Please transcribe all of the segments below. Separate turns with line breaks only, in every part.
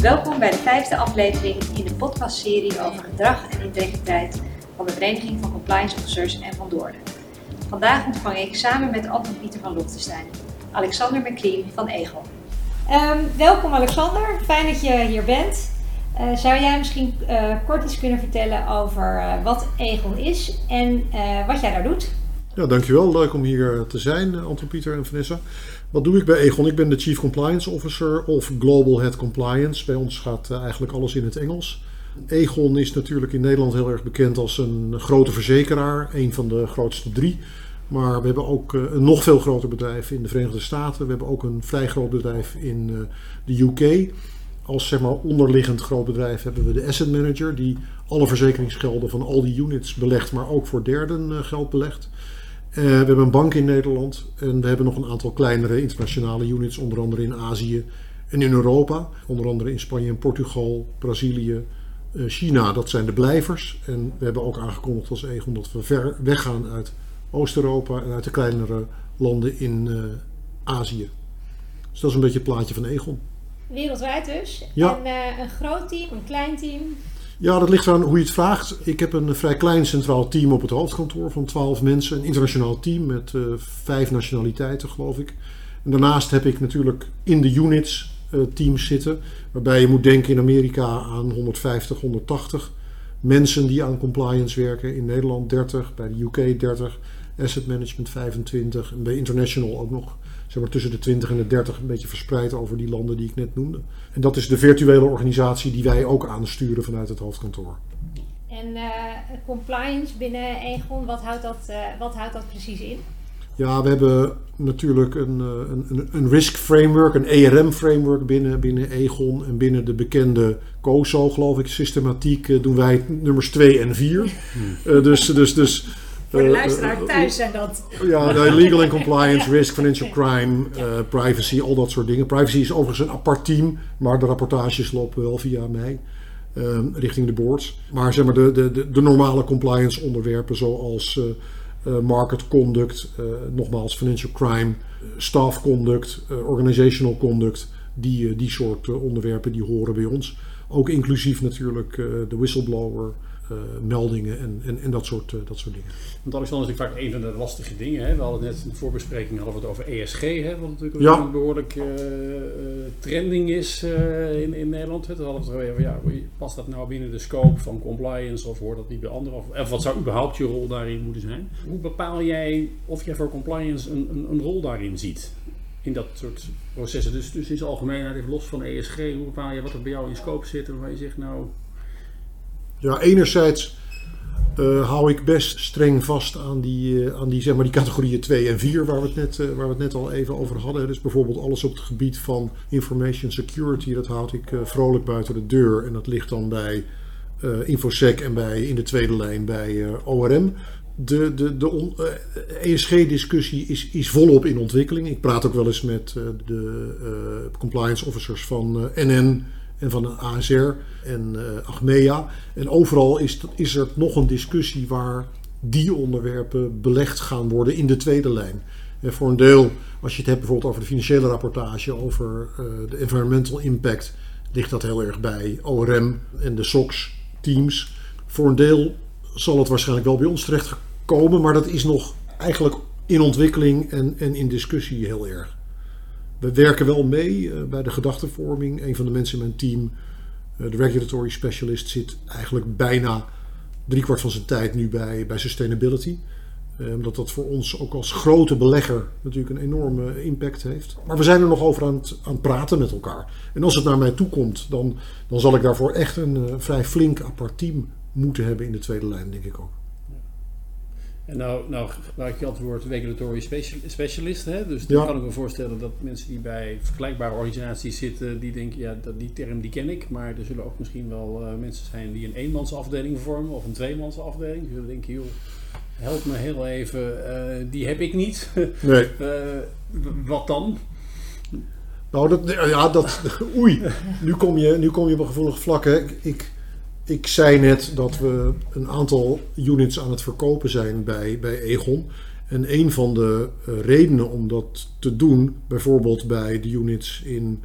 Welkom bij de vijfde aflevering in de podcastserie over gedrag en integriteit van de Vereniging van Compliance Officers en van Doornen. Vandaag ontvang ik samen met Anton Pieter van Lochtestein Alexander McLean van Egon. Ehm, welkom Alexander, fijn dat je hier bent. Uh, zou jij misschien uh, kort iets kunnen vertellen over uh, wat Egon is en wat jij daar doet?
Ja, dankjewel. Leuk om hier te zijn, Anton Pieter en Vanessa. Wat doe ik bij Egon? Ik ben de Chief Compliance Officer of Global Head Compliance. Bij ons gaat eigenlijk alles in het Engels. Egon is natuurlijk in Nederland heel erg bekend als een grote verzekeraar, een van de grootste drie. Maar we hebben ook een nog veel groter bedrijf in de Verenigde Staten. We hebben ook een vrij groot bedrijf in de UK. Als zeg maar, onderliggend groot bedrijf hebben we de asset manager, die alle verzekeringsgelden van al die units belegt, maar ook voor derden geld belegt. Uh, we hebben een bank in Nederland en we hebben nog een aantal kleinere internationale units, onder andere in Azië en in Europa. Onder andere in Spanje en Portugal, Brazilië, uh, China, dat zijn de blijvers. En we hebben ook aangekondigd als Egon dat we ver weggaan uit Oost-Europa en uit de kleinere landen in Azië. Dus dat is een beetje het plaatje van Egon.
Wereldwijd dus. Ja. En een groot team, een klein team.
Ja, dat ligt eraan hoe je het vraagt. Ik heb een vrij klein centraal team op het hoofdkantoor van 12 mensen. Een internationaal team met uh, vijf nationaliteiten, geloof ik. En daarnaast heb ik natuurlijk in de units uh, teams zitten. Waarbij je moet denken in Amerika aan 150, 180 mensen die aan compliance werken. In Nederland 30, bij de UK 30, asset management 25 en bij international ook nog zeg maar, tussen de 20 en de 30 een beetje verspreid over die landen die ik net noemde. En dat is de virtuele organisatie die wij ook aansturen vanuit het hoofdkantoor.
En uh, compliance binnen Egon, wat houdt, dat, uh, wat houdt dat precies in?
Ja, we hebben natuurlijk een, een, een, een risk framework, een ERM framework binnen, binnen Egon. En binnen de bekende COSO, geloof ik, systematiek doen wij nummers 2 en 4. Hmm. dus, dus, dus
voor de luisteraar thuis zijn dat.
Ja, legal and compliance, risk, financial crime, privacy, al dat soort dingen. Privacy is overigens een apart team, maar de rapportages lopen wel via mij. Um, richting de boards. Maar zeg maar de, de, de, normale compliance onderwerpen zoals uh, uh, market conduct, nogmaals financial crime, staff conduct, organizational conduct, die, die soort onderwerpen die horen bij ons. Ook inclusief natuurlijk de whistleblower, meldingen en, en, en dat, soort, uh, dat soort dingen.
Want Alexander is natuurlijk vaak een van de lastige dingen. Hè? We hadden net in de voorbespreking hadden we het over ESG, hè? wat natuurlijk ja. een behoorlijk uh, trending is in, in Nederland. We hadden het over, ja, past dat nou binnen de scope van compliance of hoort dat niet bij anderen? Of, of wat zou überhaupt je rol daarin moeten zijn? Hoe bepaal jij of jij voor compliance een, een, een rol daarin ziet? in dat soort processen. Dus, dus in zijn algemeenheid, even los van ESG, hoe bepaal je wat er bij jou in scope zit en waar je zegt, nou,
ja, enerzijds uh, hou ik best streng vast aan die, uh, aan die, zeg maar, die categorieën 2 en 4 waar we, het net, uh, waar we het net al even over hadden. Dus bijvoorbeeld alles op het gebied van information security, dat houd ik vrolijk buiten de deur. En dat ligt dan bij InfoSec en bij, in de tweede lijn bij ORM. De, de, de ESG-discussie is, is volop in ontwikkeling. Ik praat ook wel eens met de compliance officers van NN en van de ASR en uh, Achmea. En overal is, is er nog een discussie waar die onderwerpen belegd gaan worden in de tweede lijn. En voor een deel, als je het hebt bijvoorbeeld over de financiële rapportage, over uh, de environmental impact, ligt dat heel erg bij ORM en de SOX teams. Voor een deel zal het waarschijnlijk wel bij ons terecht komen, maar dat is nog eigenlijk in ontwikkeling en, en in discussie heel erg. We werken wel mee uh, bij de gedachtenvorming. Een van de mensen in mijn team, uh, de regulatory specialist, zit eigenlijk bijna driekwart van zijn tijd nu bij, bij sustainability. Uh, omdat dat voor ons ook als grote belegger natuurlijk een enorme impact heeft. Maar we zijn er nog over aan het, aan praten met elkaar. En als het naar mij toe komt, dan, dan zal ik daarvoor echt een vrij flink apart team moeten hebben in de tweede lijn, denk ik ook.
En nou, nou gebruik je altijd het woord regulatory specialist. Hè? Dus dan kan ik me voorstellen dat mensen die bij vergelijkbare organisaties zitten, die denken, ja, dat, die term die ken ik. Maar er zullen ook misschien wel uh, mensen zijn die een eenmansafdeling vormen of een tweemansafdeling. Die zullen denken, joh, help me heel even, uh, die heb ik niet.
Nee.
uh, wat dan?
Nou, dat, ja, dat, oei, nu kom je, nu kom je op een gevoelig vlak. Hè. Ik, ik zei net dat we een aantal units aan het verkopen zijn bij, bij Egon. En een van de uh, redenen om dat te doen, bijvoorbeeld bij de units in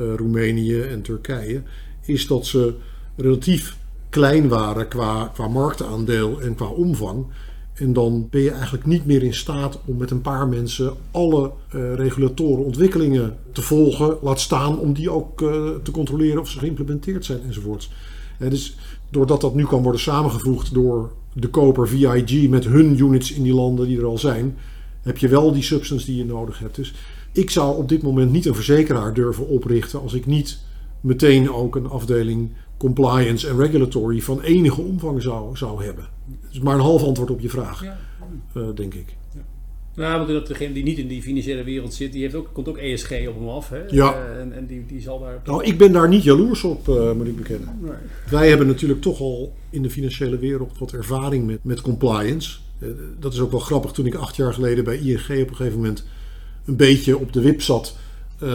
uh, Roemenië en Turkije, is dat ze relatief klein waren qua, qua marktaandeel en qua omvang. En dan ben je eigenlijk niet meer in staat om met een paar mensen alle uh, regulatoren ontwikkelingen te volgen. Laat staan om die ook te controleren of ze geïmplementeerd zijn enzovoorts. Dus doordat dat nu kan worden samengevoegd door de koper VIG met hun units in die landen die er al zijn, heb je wel die substance die je nodig hebt. Dus ik zou op dit moment niet een verzekeraar durven oprichten als ik niet meteen ook een afdeling compliance en regulatory van enige omvang zou, zou hebben. Is maar een half antwoord op je vraag, ja. uh, denk ik.
Ja. Nou, want degene die niet in die financiële wereld zit, die heeft ook, komt ook ESG op hem af. Hè?
Ja.
Uh, en, en die, die zal daar.
Nou, ik ben daar niet jaloers op, uh, moet ik bekennen. Nee. Wij hebben natuurlijk toch al in de financiële wereld wat ervaring met, met compliance. dat is ook wel grappig. Toen ik acht jaar geleden bij ING op een gegeven moment een beetje op de wip zat.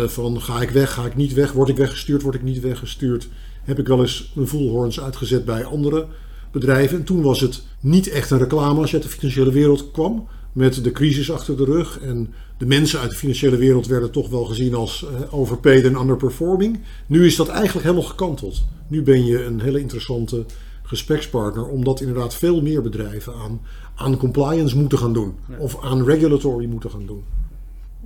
van ga ik weg, ga ik niet weg, word ik weggestuurd, word ik niet weggestuurd heb ik wel eens mijn voelhorns uitgezet bij andere bedrijven. En toen was het niet echt een reclame als je uit de financiële wereld kwam. Met de crisis achter de rug. En de mensen uit de financiële wereld werden toch wel gezien als uh, overpaid en underperforming. Nu is dat eigenlijk helemaal gekanteld. Nu ben je een hele interessante gesprekspartner. Omdat inderdaad veel meer bedrijven aan, aan compliance moeten gaan doen. Ja. Of aan regulatory moeten gaan doen.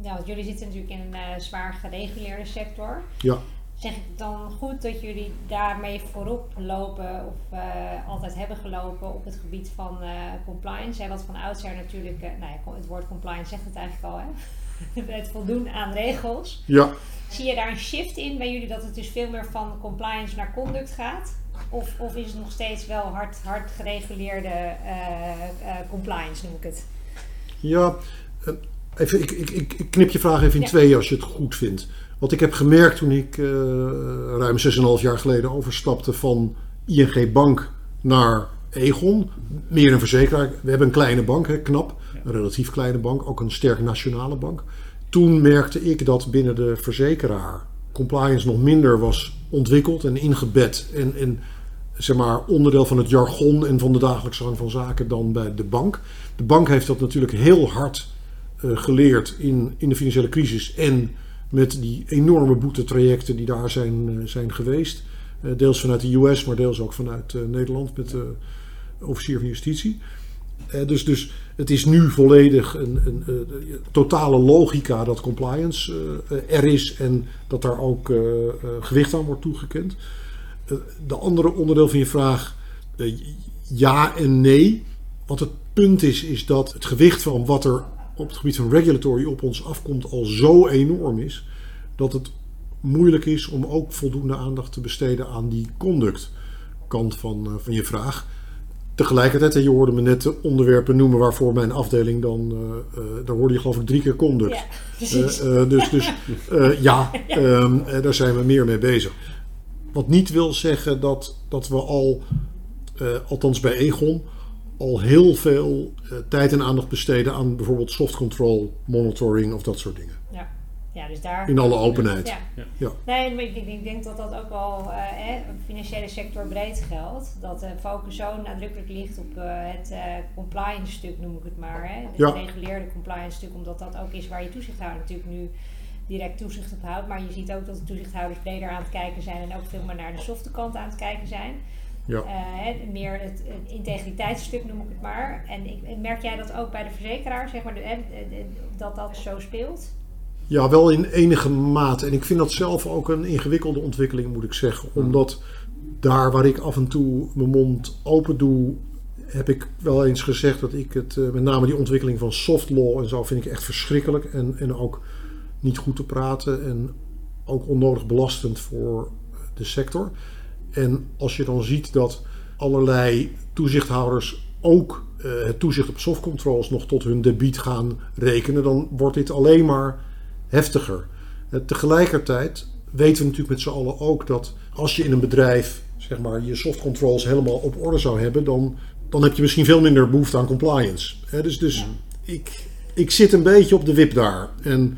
Ja, want jullie zitten natuurlijk in een uh, zwaar gereguleerde sector.
Ja.
Zeg ik dan goed dat jullie daarmee voorop lopen of uh, altijd hebben gelopen op het gebied van uh, compliance? Hè, wat van oudsher natuurlijk, uh, nou ja, het woord compliance zegt het eigenlijk al, hè? het voldoen aan regels.
Ja.
Zie je daar een shift in bij jullie dat het dus veel meer van compliance naar conduct gaat? Of, of is het nog steeds wel hard, hard gereguleerde compliance, noem ik het?
Ja, even, ik, ik, ik knip je vraag even in ja. twee als je het goed vindt. Wat ik heb gemerkt toen ik uh, ruim 6,5 jaar geleden overstapte van ING Bank naar Egon, meer een verzekeraar. We hebben een kleine bank, hè, knap, een relatief kleine bank, ook een sterk nationale bank. Toen merkte ik dat binnen de verzekeraar compliance nog minder was ontwikkeld en ingebed en, en zeg maar, onderdeel van het jargon en van de dagelijkse gang van zaken dan bij de bank. De bank heeft dat natuurlijk heel hard geleerd in, in de financiële crisis en met die enorme boetetrajecten die daar zijn, zijn geweest. Uh, deels vanuit de US, maar deels ook vanuit Nederland met de officier van justitie. Dus, dus het is nu volledig een, een, een totale logica dat compliance er is en dat daar ook gewicht aan wordt toegekend. de andere onderdeel van je vraag, ja en nee. Wat het punt is, is dat het gewicht van wat er op het gebied van regulatory op ons afkomt al zo enorm is dat het moeilijk is om ook voldoende aandacht te besteden aan die conductkant van, uh, van je vraag. Tegelijkertijd, en je hoorde me net de onderwerpen noemen waarvoor mijn afdeling dan, uh, uh, daar hoorde je geloof ik drie keer conduct.
Ja, precies.
dus dus ja, um, daar zijn we meer mee bezig. Wat niet wil zeggen dat, dat we al, althans bij Egon, al heel veel uh, tijd en aandacht besteden aan bijvoorbeeld soft control, monitoring of dat soort dingen.
Ja. Ja, dus daar,
In alle openheid.
Ja.
ja. ja.
Nee, maar ik, ik, denk dat dat ook wel uh, eh, financiële sector breed geldt. Dat de focus zo nadrukkelijk ligt op uh, het uh, compliance stuk, noem ik het maar. Hè? Het
Ja.
gereguleerde compliance stuk, omdat dat ook is waar je toezichthouder natuurlijk nu direct toezicht op houdt. Maar je ziet ook dat de toezichthouders breder aan het kijken zijn en ook veel meer naar de softe kant aan het kijken zijn.
Ja.
Uh, hè, meer het, het integriteitsstuk noem ik het maar. En ik, merk jij dat ook bij de verzekeraar, zeg maar, de, de, de, dat dat zo speelt?
Ja, wel in enige mate. En ik vind dat zelf ook een ingewikkelde ontwikkeling, moet ik zeggen. Omdat daar waar ik af en toe mijn mond open doe, heb ik wel eens gezegd dat ik het, uh, met name die ontwikkeling van soft law en zo, vind ik echt verschrikkelijk. En, en ook niet goed te praten en ook onnodig belastend voor de sector. En als je dan ziet dat allerlei toezichthouders ook uh, het toezicht op soft controls nog tot hun debiet gaan rekenen, dan wordt dit alleen maar heftiger. Uh, tegelijkertijd weten we natuurlijk met z'n allen ook dat als je in een bedrijf zeg maar, je soft controls helemaal op orde zou hebben, dan, dan heb je misschien veel minder behoefte aan compliance. Dus dus ja. ik, ik zit een beetje op de wip daar. En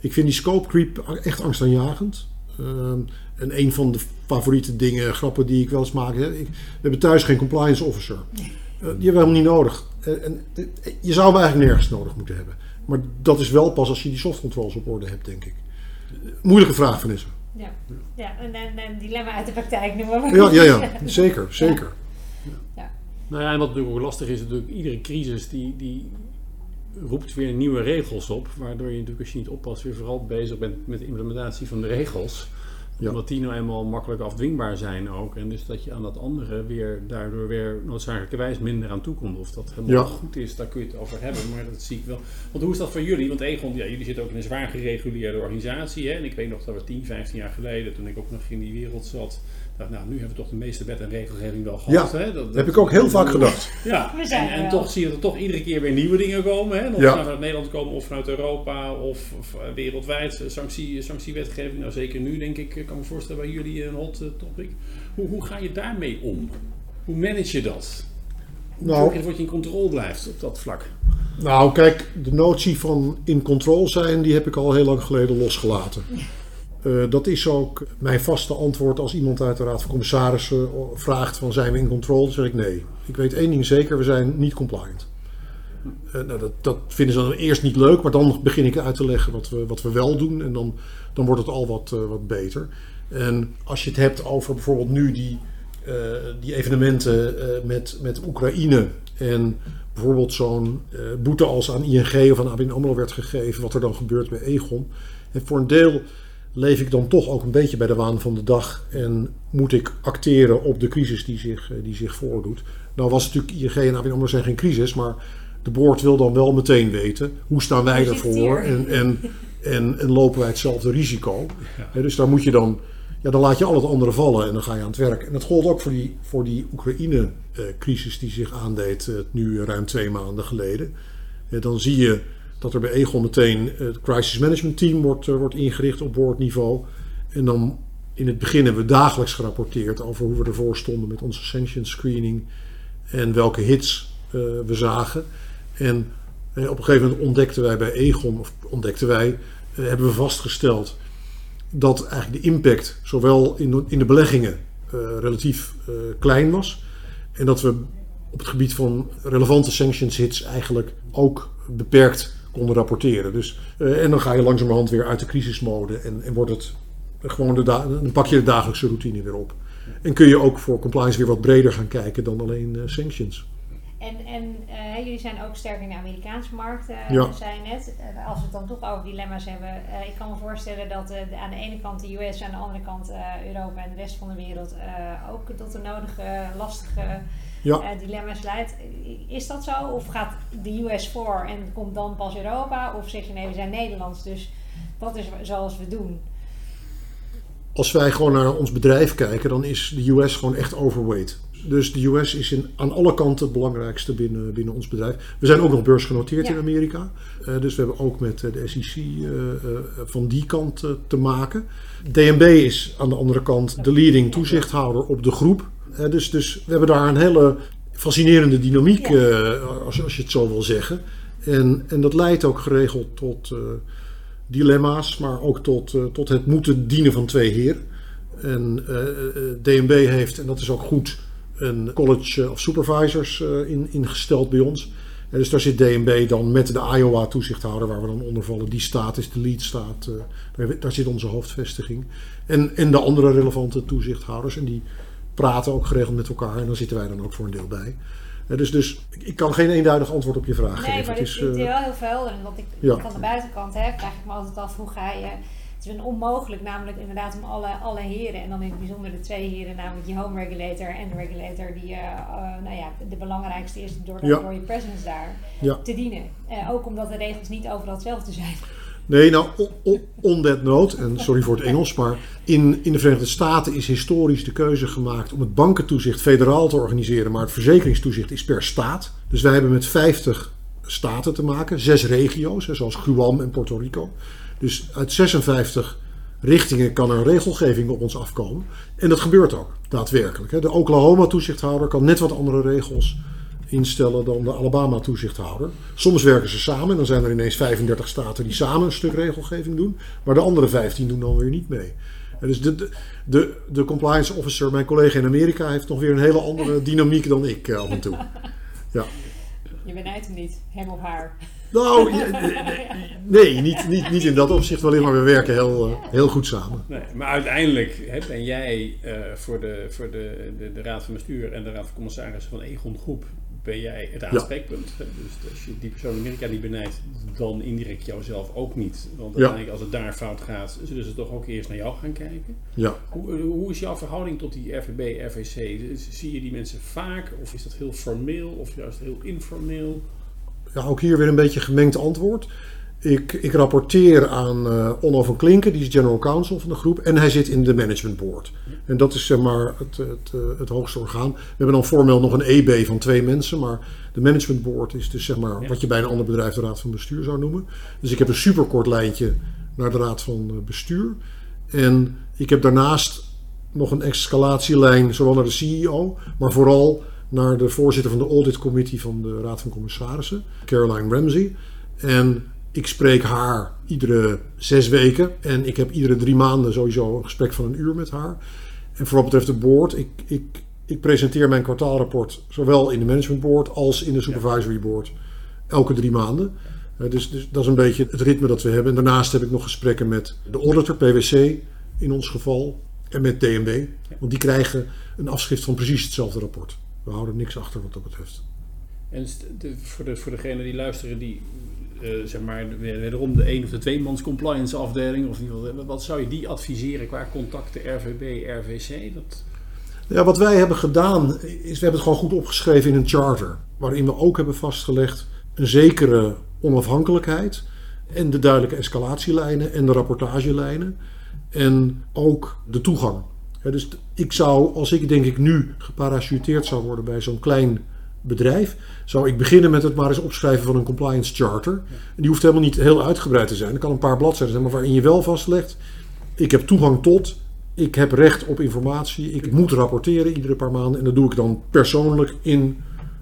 ik vind die scope creep echt angstaanjagend. Ehm, en een van de favoriete dingen, grappen die ik wel eens maak. Hè, ik, we hebben thuis geen compliance officer. Uh, die hebben we helemaal niet nodig. En, je zou hem eigenlijk nergens nodig moeten hebben. Maar dat is wel pas als je die softcontrols op orde hebt, denk ik. Moeilijke vraag, Vanessa.
Ja, ja en, en, een dilemma uit de praktijk noemen we.
Ja, ja, ja. zeker, zeker.
Ja. ja. Nou ja, en wat natuurlijk ook lastig is, natuurlijk iedere crisis die, die roept weer nieuwe regels op. Waardoor je natuurlijk als je niet oppast weer vooral bezig bent met de implementatie van de regels. Ja. Omdat die nou eenmaal makkelijk afdwingbaar zijn ook. En dus dat je aan dat andere weer daardoor weer noodzakelijkerwijs minder aan toekomt. Of dat helemaal ja. goed is, daar kun je het over hebben. Maar dat zie ik wel. Want hoe is dat voor jullie? Want Egon, ja, jullie zitten ook in een zwaar gereguleerde organisatie. Hè? En ik weet nog dat we 10, 15 jaar geleden, toen ik ook nog in die wereld zat nou, nu hebben we toch de meeste wet en regelgeving wel gehad.
Ja, hè? Dat, heb ik ook heel vaak gedacht.
Ja, en, en toch zie je er toch iedere keer weer nieuwe dingen komen. Hè? Of ja. vanuit Nederland komen of vanuit Europa of, of uh, wereldwijd. Sanctie, sanctiewetgeving, nou zeker nu denk ik, kan me voorstellen bij jullie een hot topic. Hoe, hoe ga je daarmee om? Hoe manage je dat? Nou, Zorg je in controle blijft op dat vlak?
Nou, kijk, de notie van in control zijn, die heb ik al heel lang geleden losgelaten. Uh, dat is ook mijn vaste antwoord als iemand uit de Raad van Commissarissen vraagt van zijn we in controle, dan zeg ik nee. Ik weet één ding zeker, we zijn niet compliant. Uh, nou, dat, dat, vinden ze dan eerst niet leuk, maar dan begin ik uit te leggen wat we, wat we wel doen en dan, dan wordt het al wat, wat beter. En als je het hebt over bijvoorbeeld nu die, die evenementen met, met Oekraïne en bijvoorbeeld zo'n boete als aan ING of aan ABN AMRO werd gegeven, wat er dan gebeurt bij Egon. En voor een deel leef ik dan toch ook een beetje bij de waan van de dag en moet ik acteren op de crisis die zich, eh, die zich voordoet. Nou was natuurlijk ING en ABN AMRO zijn geen crisis, maar de boord wil dan wel meteen weten hoe staan wij ervoor en, en, en, en, lopen wij hetzelfde risico. Ja. dus daar moet je dan, ja, dan laat je al het andere vallen en dan ga je aan het werk. En dat gold ook voor die, voor die Oekraïne-crisis die zich aandeed uh, nu ruim twee maanden geleden. dan zie je dat er bij Egon meteen het crisis management team wordt, uh, wordt ingericht op boordniveau. En dan in het begin hebben we dagelijks gerapporteerd over hoe we ervoor stonden met onze sanctions screening en welke hits uh, we zagen. En op een gegeven moment ontdekten wij bij Egon, of ontdekten wij, hebben we vastgesteld dat eigenlijk de impact zowel in de, in de beleggingen relatief klein was. En dat we op het gebied van relevante sanctions hits eigenlijk ook beperkt konden rapporteren. Dus, uh, en dan ga je langzamerhand weer uit de crisismode en, en wordt het gewoon de dan pak je de dagelijkse routine weer op. En kun je ook voor compliance weer wat breder gaan kijken dan alleen uh, sanctions.
En, en uh, jullie zijn ook sterk in de Amerikaanse markt, uh, ja. zei net. Uh, als we het dan toch over dilemma's hebben. ik kan me voorstellen dat de, aan de ene kant de US en aan de andere kant Europa en de rest van de wereld ook tot de nodige lastige ja. uh, dilemma's leidt. Is dat zo? Of gaat de US voor en komt dan pas Europa? Of zeg je nee, we zijn Nederlands, dus dat is zoals we doen?
Als wij gewoon naar ons bedrijf kijken, dan is de US gewoon echt overweight. Dus de US is in, aan alle kanten het belangrijkste binnen, binnen ons bedrijf. We zijn ook nog beursgenoteerd ja. in Amerika. Uh, dus we hebben ook met de SEC uh, uh, van die kant te maken. DNB is aan de andere kant de leading toezichthouder op de groep dus, dus we hebben daar een hele fascinerende dynamiek, uh, als, als je het zo wil zeggen. En, en dat leidt ook geregeld tot uh, dilemma's, maar ook tot, uh, tot het moeten dienen van twee heren. En DNB heeft, en dat is ook goed, een college of supervisors in, ingesteld bij ons. En dus daar zit DNB dan met de Iowa-toezichthouder, waar we dan onder vallen. Die staat is de lead staat. Daar, daar, zit onze hoofdvestiging. En, en de andere relevante toezichthouders. En die praten ook geregeld met elkaar en dan zitten wij dan ook voor een deel bij. dus, dus ik kan geen eenduidig antwoord op je vraag
nee,
geven.
Nee, maar het is, is uh, wel heel verhelderend. Want ik, ja. van de buitenkant hè, vraag ik me altijd af hoe ga je... Het is onmogelijk namelijk inderdaad om alle, alle heren... en dan in het bijzonder de twee heren, namelijk je home regulator en de regulator... die uh, uh, nou ja, de belangrijkste is door, ja. door je presence daar, ja. te dienen. ook omdat de regels niet overal hetzelfde zijn.
Nee, nou, on that note, en sorry voor het Engels, maar in, in de Verenigde Staten is historisch de keuze gemaakt om het bankentoezicht federaal te organiseren, maar het verzekeringstoezicht is per staat. Dus wij hebben met 50 staten te maken, zes regio's, zoals Guam en Puerto Rico. Dus uit 56 richtingen kan er regelgeving op ons afkomen. En dat gebeurt ook, daadwerkelijk. De Oklahoma-toezichthouder kan net wat andere regels instellen dan de Alabama-toezichthouder. Soms werken ze samen, dan zijn er ineens 35 staten die samen een stuk regelgeving doen, maar de andere 15 doen dan weer niet mee. dus de, de, de compliance officer, mijn collega in Amerika, heeft nog weer een hele andere dynamiek dan ik eh, af en toe. Ja.
Je benijdt hem niet, hem of haar.
Nou, nee, niet, niet, niet in dat opzicht wel maar we werken heel, uh, heel goed samen.
Nee, maar uiteindelijk hè, ben jij uh, voor, de, voor de, de, de, Raad van Bestuur en de Raad van Commissarissen van Egon Groep ben jij het aanspreekpunt. Ja. Dus als je die persoon in Amerika niet benijdt, dan indirect jouzelf ook niet. Want uiteindelijk ja. als het daar fout gaat, zullen ze toch ook eerst naar jou gaan kijken.
Ja.
Hoe, hoe is jouw verhouding tot die RVB, RVC? Zie je die mensen vaak of is dat heel formeel of juist heel informeel?
Ja, ook hier weer een beetje gemengd antwoord. Ik, ik rapporteer aan uh, Onno van Klinken, die is general counsel van de groep. En hij zit in de management board. En dat is zeg maar het, het, het, het hoogste orgaan. We hebben dan formeel nog een EB van twee mensen. Maar de management board is dus zeg maar wat je bij een ander bedrijf de raad van bestuur zou noemen. Dus ik heb een superkort lijntje naar de raad van bestuur. En ik heb daarnaast nog een escalatielijn, zowel naar de CEO, maar vooral naar de voorzitter van de audit committee van de raad van commissarissen, Caroline Ramsey. En ik spreek haar iedere zes weken en ik heb iedere drie maanden sowieso een gesprek van een uur met haar. En voor wat betreft de board, ik, ik, ik presenteer mijn kwartaalrapport zowel in de management board als in de supervisory board elke drie maanden. Dus, dus dat is een beetje het ritme dat we hebben. En daarnaast heb ik nog gesprekken met de auditor, PwC in ons geval, en met DNB. Want die krijgen een afschrift van precies hetzelfde rapport. We houden niks achter wat dat betreft.
En voor, de, voor degenen die luisteren, die uh, zeg maar wederom de één of de tweemans compliance afdeling, of in wat zou je die adviseren qua contacten RVB, RVC? Dat...
Ja, wat wij hebben gedaan is, we hebben het gewoon goed opgeschreven in een charter, waarin we ook hebben vastgelegd een zekere onafhankelijkheid en de duidelijke escalatielijnen en de rapportagelijnen en ook de toegang. Dus ik zou, als ik denk ik nu geparachuteerd zou worden bij zo'n klein bedrijf, zou ik beginnen met het maar eens opschrijven van een compliance charter. En die hoeft helemaal niet heel uitgebreid te zijn. Er kan een paar bladzijden zijn, maar waarin je wel vastlegt: ik heb toegang tot, ik heb recht op informatie, ik moet rapporteren iedere paar maanden en dat doe ik dan persoonlijk in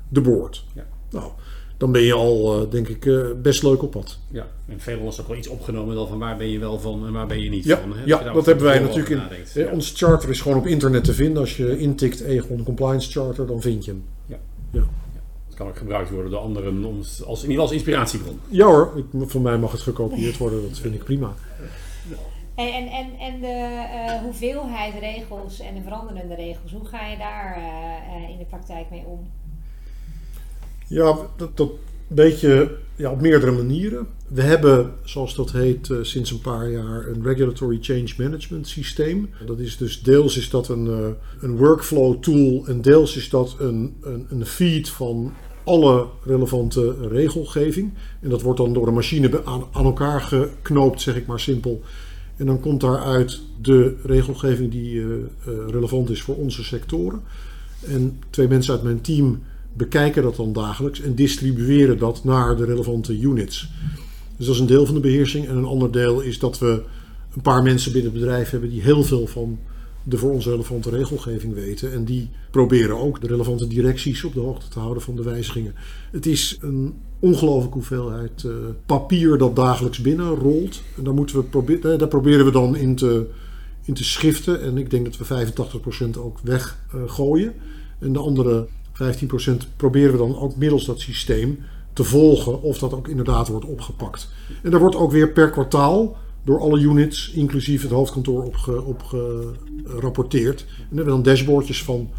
de board.
Ja.
Nou, dan ben je al, uh, denk ik, uh, best leuk op pad.
Ja, en veel is ook wel iets opgenomen dan van waar ben je wel van en waar ben je niet
ja,
van. Hè?
Ja, dat hebben wij natuurlijk in. Ja. Ons charter is gewoon op internet te vinden. Als je intikt Egon Compliance Charter, dan vind je hem.
Kan ook gebruikt worden door anderen om, als, in ieder geval als inspiratiebron.
Ja hoor, ik, voor mij mag het gekopieerd worden, dat vind ik prima.
Hey, en, en, en de uh, hoeveelheid regels en de veranderende regels, hoe ga je daar uh, in de praktijk mee om?
Ja, dat, dat beetje ja, op meerdere manieren. We hebben, zoals dat heet, uh, sinds een paar jaar een Regulatory Change Management systeem. Dat is dus deels is dat een, uh, een workflow tool en deels is dat een, een, een feed van alle relevante regelgeving. En dat wordt dan door een machine aan, aan elkaar geknoopt, zeg ik maar simpel. En dan komt daaruit de regelgeving die uh, relevant is voor onze sectoren. En twee mensen uit mijn team bekijken dat dan dagelijks en distribueren dat naar de relevante units. Dus dat is een deel van de beheersing. En een ander deel is dat we een paar mensen binnen het bedrijf hebben die heel veel van de voor ons relevante regelgeving weten. En die proberen ook de relevante directies op de hoogte te houden van de wijzigingen. Het is een ongelooflijke hoeveelheid uh, papier dat dagelijks binnenrolt. En daar, moeten we daar proberen we dan in te, in te schiften. En ik denk dat we 85% ook weggooien. En de andere 15% proberen we dan ook middels dat systeem te volgen of dat ook inderdaad wordt opgepakt. En daar wordt ook weer per kwartaal door alle units, inclusief het hoofdkantoor, op, gerapporteerd. En daar hebben we dan dashboardjes van.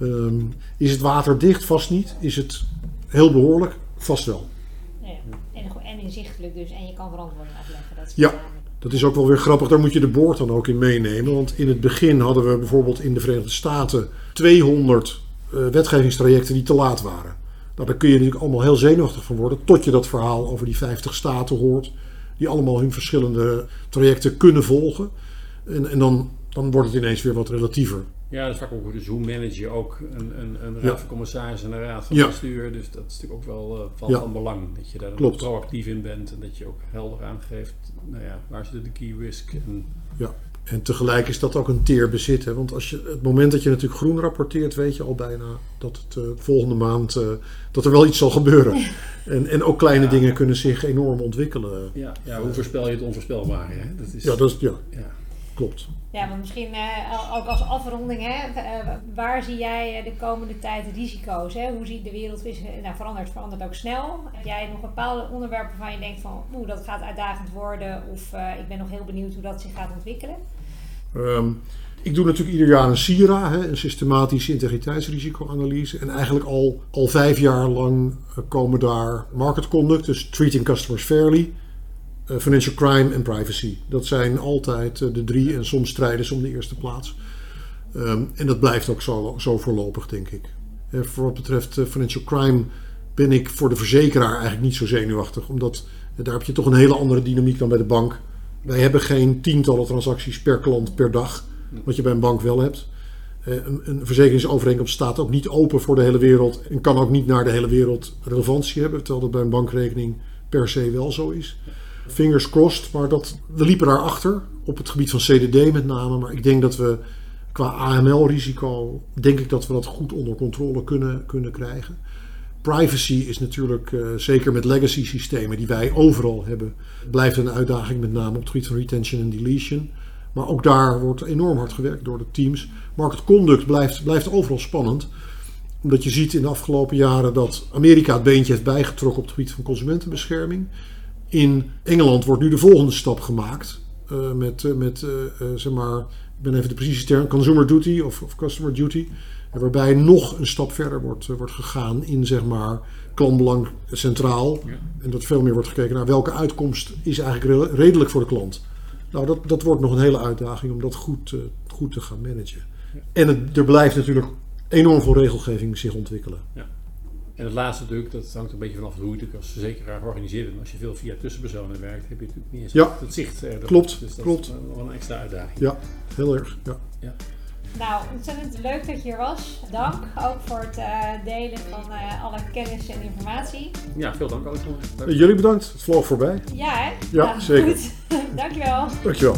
Um, is het water dicht? Vast niet. Is het heel behoorlijk? Vast wel.
Ja, en, en inzichtelijk dus. En je kan verantwoording afleggen. Dat is
ja, dat is ook wel weer grappig. Daar moet je de boord dan ook in meenemen. Want in het begin hadden we bijvoorbeeld in de Verenigde Staten 200 uh, wetgevingstrajecten die te laat waren. Nou, daar kun je natuurlijk allemaal heel zenuwachtig van worden, tot je dat verhaal over die 50 staten hoort, die allemaal hun verschillende trajecten kunnen volgen. En, en dan, dan wordt het ineens weer wat relatiever.
Ja, dat is vaak ook dus hoe manage je ook een, een, een raad ja. van commissaris en een raad van ja. bestuur. Dus dat is natuurlijk ook wel uh, van, ja. van belang. Dat je daar dan proactief in bent en dat je ook helder aangeeft nou ja, waar zit de key risk. En,
ja. En tegelijk is dat ook een teer bezit. Hè? Want als je, het moment dat je natuurlijk groen rapporteert, weet je al bijna dat het uh, volgende maand uh, dat er wel iets zal gebeuren. en, en ook kleine ja. dingen kunnen zich enorm ontwikkelen.
Ja, ja hoe voorspel je het onvoorspelbare? Hè?
Dat is, ja, dat is, ja.
ja.
klopt.
Ja, want misschien uh, ook als afronding, hè, uh, waar zie jij de komende tijd risico's? Hè? Hoe ziet de wereld nou, verandert? Verandert ook snel. Heb jij nog bepaalde onderwerpen waarvan je denkt van, oeh, dat gaat uitdagend worden, of uh, ik ben nog heel benieuwd hoe dat zich gaat ontwikkelen?
Um, ik doe natuurlijk ieder jaar een SIRA, een systematische integriteitsrisicoanalyse. En eigenlijk al, al vijf jaar lang komen daar market conduct, dus treating customers fairly, uh, financial crime en privacy. Dat zijn altijd uh, de drie en soms strijden ze om de eerste plaats. Um, en dat blijft ook zo, zo voorlopig, denk ik. Voor wat betreft financial crime ben ik voor de verzekeraar eigenlijk niet zo zenuwachtig. Omdat daar heb je toch een hele andere dynamiek dan bij de bank. Wij hebben geen tientallen transacties per klant per dag, wat je bij een bank wel hebt. Een, een verzekeringsovereenkomst staat ook niet open voor de hele wereld en kan ook niet naar de hele wereld relevantie hebben, terwijl dat bij een bankrekening per se wel zo is fingers crossed. Maar dat, we liepen daarachter op het gebied van CDD met name. Maar ik denk dat we qua AML-risico, denk ik dat we dat goed onder controle kunnen, kunnen krijgen. Privacy is natuurlijk, uh, zeker met legacy systemen die wij overal hebben, blijft een uitdaging met name op het gebied van retention en deletion. Maar ook daar wordt enorm hard gewerkt door de teams. Market conduct blijft, blijft overal spannend. Omdat je ziet in de afgelopen jaren dat Amerika het beentje heeft bijgetrokken op het gebied van consumentenbescherming. In Engeland wordt nu de volgende stap gemaakt. Uh, met, uh, met zeg maar, ik ben even de precieze term, consumer duty of, of customer duty. Waarbij nog een stap verder wordt, wordt gegaan in zeg maar klantbelang centraal. Ja. En dat veel meer wordt gekeken naar welke uitkomst is eigenlijk redelijk voor de klant. Nou, dat, dat wordt nog een hele uitdaging om dat goed, goed te gaan managen. Ja. En het, er blijft natuurlijk enorm veel regelgeving zich ontwikkelen.
Ja. En het laatste natuurlijk, dat hangt een beetje vanaf hoe je natuurlijk als verzekeraar organiseert. En als je veel via tussenpersonen werkt, heb je natuurlijk niet eens
ja,
het zicht.
Eh, klopt,
dus dat
klopt.
is wel een extra uitdaging.
Ja, heel erg. Ja.
ja.
Nou, ontzettend leuk dat je hier was. Dank ook voor het uh, delen van uh, alle kennis en informatie.
Ja, veel dank Alexander.
Uh, jullie bedankt, het vloog voorbij.
Ja, hè?
Ja,
nou,
zeker.
Goed. Dankjewel.
Dankjewel.